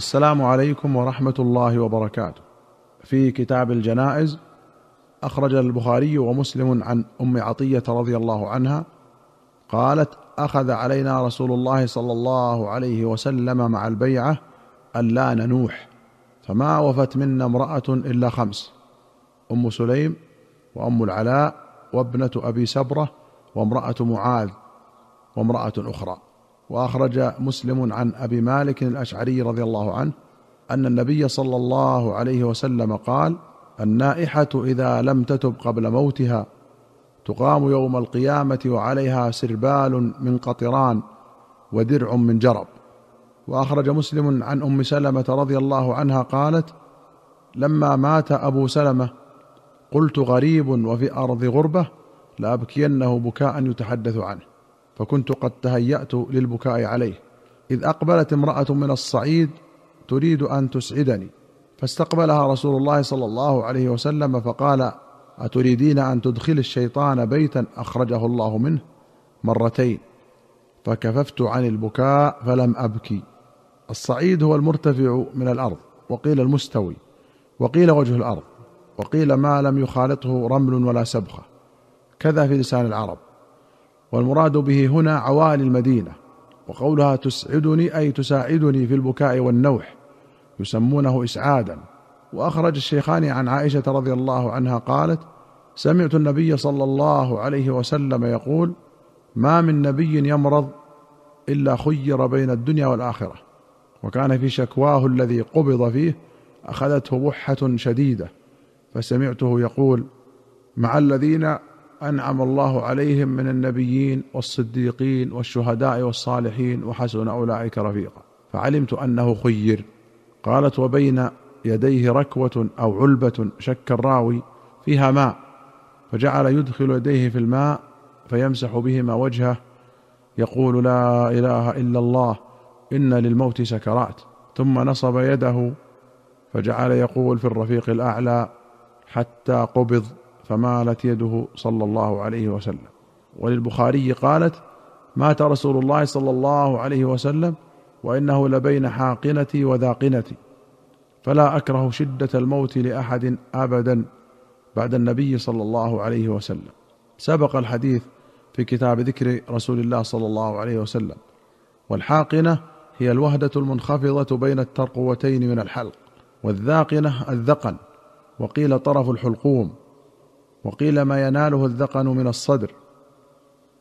السلام عليكم ورحمة الله وبركاته. في كتاب الجنائز أخرج البخاري ومسلم عن أم عطية رضي الله عنها قالت أخذ علينا رسول الله صلى الله عليه وسلم مع البيعة الا ننوح فما وفت منا امرأة إلا خمس أم سليم وأم العلاء وابنة أبي سبرة وامرأة معاذ وامرأة أخرى. وأخرج مسلم عن أبي مالك الأشعري رضي الله عنه أن النبي صلى الله عليه وسلم قال النائحة إذا لم تتب قبل موتها تقام يوم القيامة وعليها سربال من قطران ودرع من جرب. وأخرج مسلم عن أم سلمة رضي الله عنها قالت لما مات أبو سلمة قلت غريب وفي أرض غربة لأبكينه بكاء يتحدث عنه. فكنت قد تهيأت للبكاء عليه. إذ أقبلت امرأة من الصعيد تريد أن تسعدني. فاستقبلها رسول الله صلى الله عليه وسلم فقال أتريدين أن تدخل الشيطان بيتا؟ أخرجه الله منه مرتين. فكففت عن البكاء فلم أبكي. الصعيد هو المرتفع من الأرض وقيل المستوي وقيل وجه الأرض وقيل ما لم يخالطه رمل ولا سبخة. كذا في لسان العرب. والمراد به هنا عوالي المدينة وقولها تسعدني أي تساعدني في البكاء والنوح يسمونه إسعادا. وأخرج الشيخان عن عائشة رضي الله عنها قالت سمعت النبي صلى الله عليه وسلم يقول ما من نبي يمرض إلا خير بين الدنيا والآخرة. وكان في شكواه الذي قبض فيه أخذته بحه شديدة فسمعته يقول مع الذين أنعم الله عليهم من النبيين والصديقين والشهداء والصالحين وحسن أولئك رفيقا. فعلمت أنه خير. قالت وبين يديه ركوة أو علبة شك الراوي فيها ماء فجعل يدخل يديه في الماء فيمسح بهما وجهه يقول لا إله إلا الله إن للموت سكرات. ثم نصب يده فجعل يقول في الرفيق الأعلى حتى قبض. فمالت يده صلى الله عليه وسلم. وللبخاري قالت مات رسول الله صلى الله عليه وسلم وإنه لبين حاقنتي وذاقنتي فلا أكره شدة الموت لأحد ابدا بعد النبي صلى الله عليه وسلم. سبق الحديث في كتاب ذكر رسول الله صلى الله عليه وسلم والحاقنة هي الوهدة المنخفضة بين الترقوتين من الحلق والذاقنة الذقن وقيل طرف الحلقوم. وقيل ما يناله الذقن من الصدر.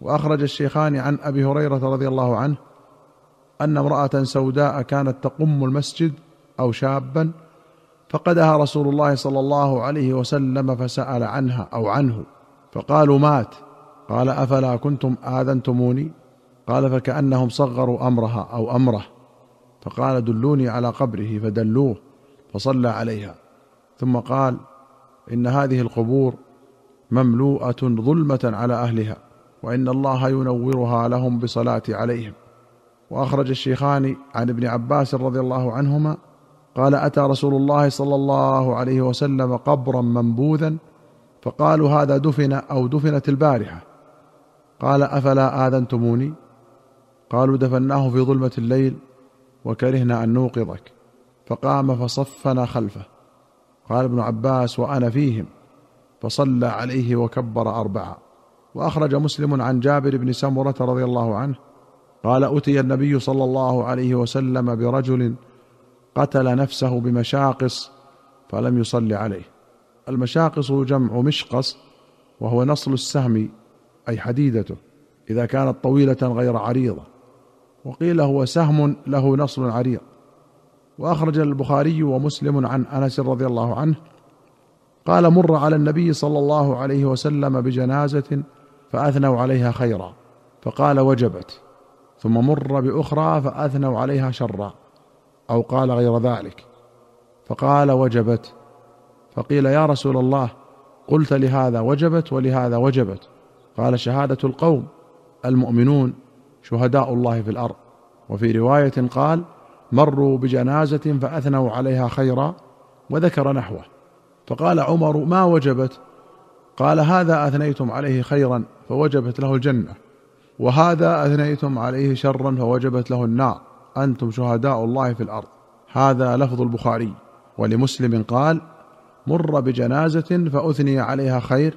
وأخرج الشيخان عن أبي هريرة رضي الله عنه أن امرأة سوداء كانت تقم المسجد أو شابا فقدها رسول الله صلى الله عليه وسلم فسأل عنها أو عنه. فقالوا مات. قال أفلا كنتم آذنتموني؟ قال فكأنهم صغروا أمرها أو أمره. فقال دلوني على قبره فدلوه فصلى عليها. ثم قال إن هذه القبور مملوءة ظلمة على أهلها وإن الله ينورها لهم بصلاة عليهم. وأخرج الشيخان عن ابن عباس رضي الله عنهما قال أتى رسول الله صلى الله عليه وسلم قبرا منبوذا فقالوا هذا دفن أو دفنت البارحة. قال أفلا آذنتموني؟ قالوا دفناه في ظلمة الليل وكرهنا أن نوقظك. فقام فصفنا خلفه. قال ابن عباس وأنا فيهم. فصلى عليه وكبر اربعا وأخرج مسلم عن جابر بن سمرة رضي الله عنه قال أتي النبي صلى الله عليه وسلم برجل قتل نفسه بمشاقص فلم يصل عليه. المشاقص جمع مشقص وهو نصل السهم أي حديدته إذا كانت طويلة غير عريضة. وقيل هو سهم له نصل عريض. وأخرج البخاري ومسلم عن أنس رضي الله عنه قال مر على النبي صلى الله عليه وسلم بجنازة فأثنوا عليها خيرا فقال وجبت ثم مر بأخرى فأثنوا عليها شرا أو قال غير ذلك فقال وجبت فقيل يا رسول الله قلت لهذا وجبت ولهذا وجبت قال شهادة القوم المؤمنون شهداء الله في الأرض وفي رواية قال مروا بجنازة فأثنوا عليها خيرا وذكر نحوه. فقال عمر ما وجبت؟ قال هذا أثنيتم عليه خيرا فوجبت له الجنة. وهذا أثنيتم عليه شرا فوجبت له النار. أنتم شهداء الله في الأرض. هذا لفظ البخاري. ولمسلم قال مر بجنازة فأثني عليها خير.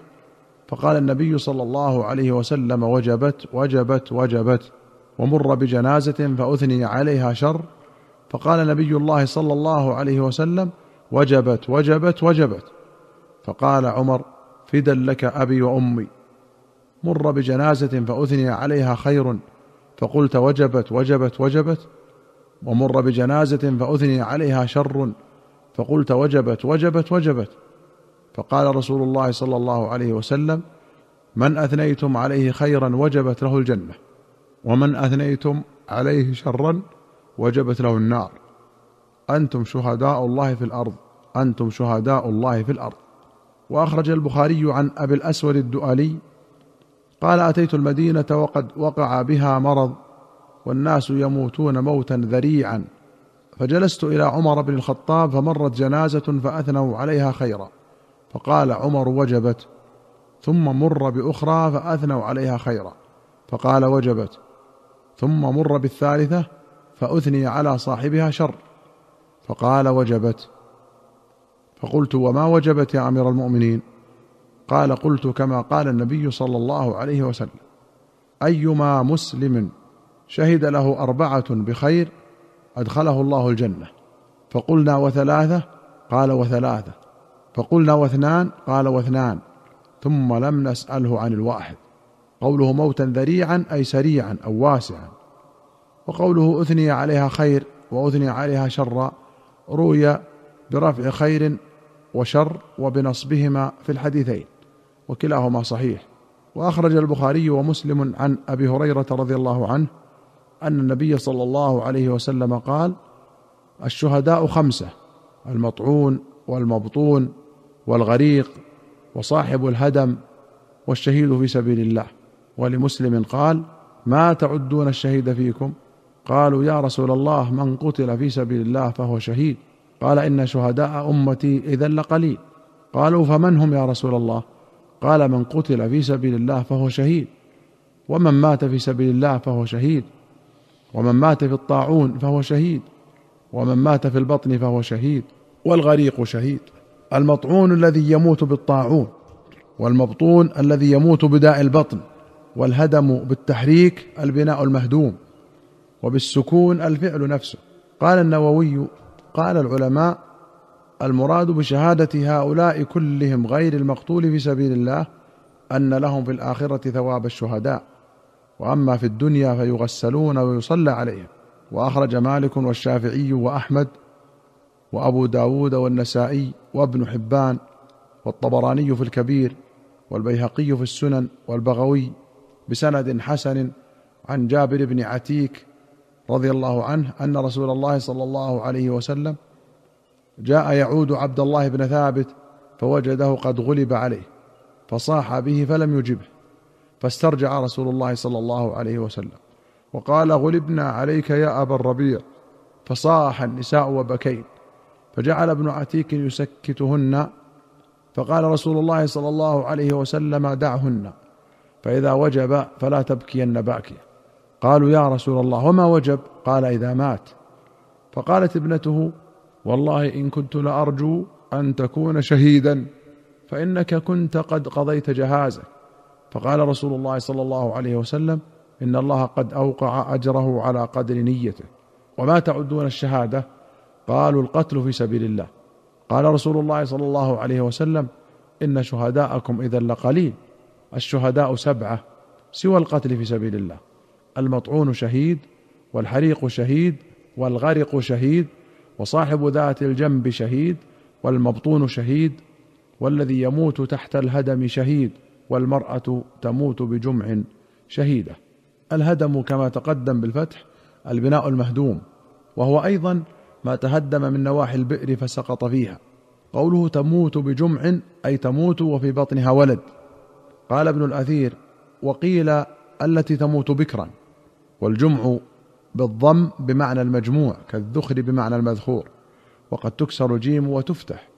فقال النبي صلى الله عليه وسلم وجبت وجبت وجبت. ومر بجنازة فأثني عليها شر. فقال نبي الله صلى الله عليه وسلم وجبت وجبت وجبت. فقال عمر فدا لك أبي وأمي. مر بجنازة فأثني عليها خير. فقلت وجبت وجبت وجبت. ومر بجنازة فأثني عليها شر. فقلت وجبت وجبت وجبت. فقال رسول الله صلى الله عليه وسلم من أثنيتم عليه خيرا وجبت له الجنة ومن أثنيتم عليه شرا وجبت له النار. أنتم شهداء الله في الأرض. أنتم شهداء الله في الأرض. وأخرج البخاري عن أبي الأسود الدؤلي قال أتيت المدينة وقد وقع بها مرض والناس يموتون موتا ذريعا. فجلست إلى عمر بن الخطاب فمرت جنازة فأثنوا عليها خيرا. فقال عمر وجبت. ثم مر بأخرى فأثنوا عليها خيرا. فقال وجبت. ثم مر بالثالثة فأثني على صاحبها شر. فقال وجبت. فقلت وما وجبت يا أمير المؤمنين؟ قال قلت كما قال النبي صلى الله عليه وسلم أيما مسلم شهد له أربعة بخير أدخله الله الجنة. فقلنا وثلاثة؟ قال وثلاثة. فقلنا واثنان؟ قال واثنان. ثم لم نسأله عن الواحد. قوله موتا ذريعا أي سريعا أو واسعا. وقوله أثني عليها خير وأثني عليها شرا. روي برفع خير وشر وبنصبهما في الحديثين وكلاهما صحيح. وأخرج البخاري ومسلم عن أبي هريرة رضي الله عنه أن النبي صلى الله عليه وسلم قال الشهداء خمسة المطعون والمبطون والغريق وصاحب الهدم والشهيد في سبيل الله ولمسلم قال ما تعدون الشهيد فيكم؟ قالوا يا رسول الله من قتل في سبيل الله فهو شهيد. قال إن شهداء أمتي إذا لقليل. قالوا فمن هم يا رسول الله? قال من قتل في سبيل الله فهو شهيد. ومن مات في سبيل الله فهو شهيد. ومن مات في الطاعون فهو شهيد. ومن مات في البطن فهو شهيد. والغريق شهيد. المطعون الذي يموت بالطاعون. والمبطون الذي يموت بداء البطن. والهدم بالتحريك البناء المهدوم. وبالسكون الفعل نفسه. قال النووي قال العلماء المراد بشهادة هؤلاء كلهم غير المقتول في سبيل الله أن لهم في الآخرة ثواب الشهداء. وأما في الدنيا فيغسلون ويصلى عليهم. وأخرج مالك والشافعي وأحمد وأبو داود والنسائي وابن حبان والطبراني في الكبير والبيهقي في السنن والبغوي بسند حسن عن جابر بن عتيك رضي الله عنه أن رسول الله صلى الله عليه وسلم جاء يعود عبد الله بن ثابت فوجده قد غلب عليه فصاح به فلم يجبه فاسترجع رسول الله صلى الله عليه وسلم وقال غلبنا عليك يا أبا الربيع. فصاح النساء وبكين فجعل ابن عتيك يسكتهن فقال رسول الله صلى الله عليه وسلم دعهن فإذا وجب فلا تبكين باكية. قالوا يا رسول الله وما وجب؟ قال إذا مات. فقالت ابنته والله إن كنت لأرجو أن تكون شهيدا فإنك كنت قد قضيت جهازك. فقال رسول الله صلى الله عليه وسلم إن الله قد أوقع أجره على قدر نيته. وما تعدون الشهادة؟ قالوا القتل في سبيل الله. قال رسول الله صلى الله عليه وسلم إن شهداءكم إذا لقليل الشهداء سبعة سوى القتل في سبيل الله. المطعون شهيد والحريق شهيد والغرق شهيد وصاحب ذات الجنب شهيد والمبطون شهيد والذي يموت تحت الهدم شهيد والمرأة تموت بجمع شهيدة. الهدم كما تقدم بالفتح البناء المهدوم وهو أيضا ما تهدم من نواحي البئر فسقط فيها. قوله تموت بجمع أي تموت وفي بطنها ولد. قال ابن الأثير وقيل التي تموت بكرا. والجمع بالضم بمعنى المجموع كالذخر بمعنى المذخور وقد تكسر جيم وتفتح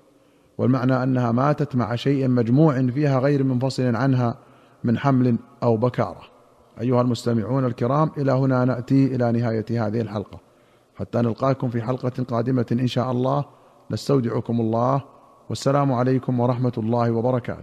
والمعنى أنها ماتت مع شيء مجموع فيها غير منفصل عنها من حمل أو بكارة. أيها المستمعون الكرام إلى هنا نأتي إلى نهاية هذه الحلقة. حتى نلقاكم في حلقة قادمة إن شاء الله. نستودعكم الله. والسلام عليكم ورحمة الله وبركاته.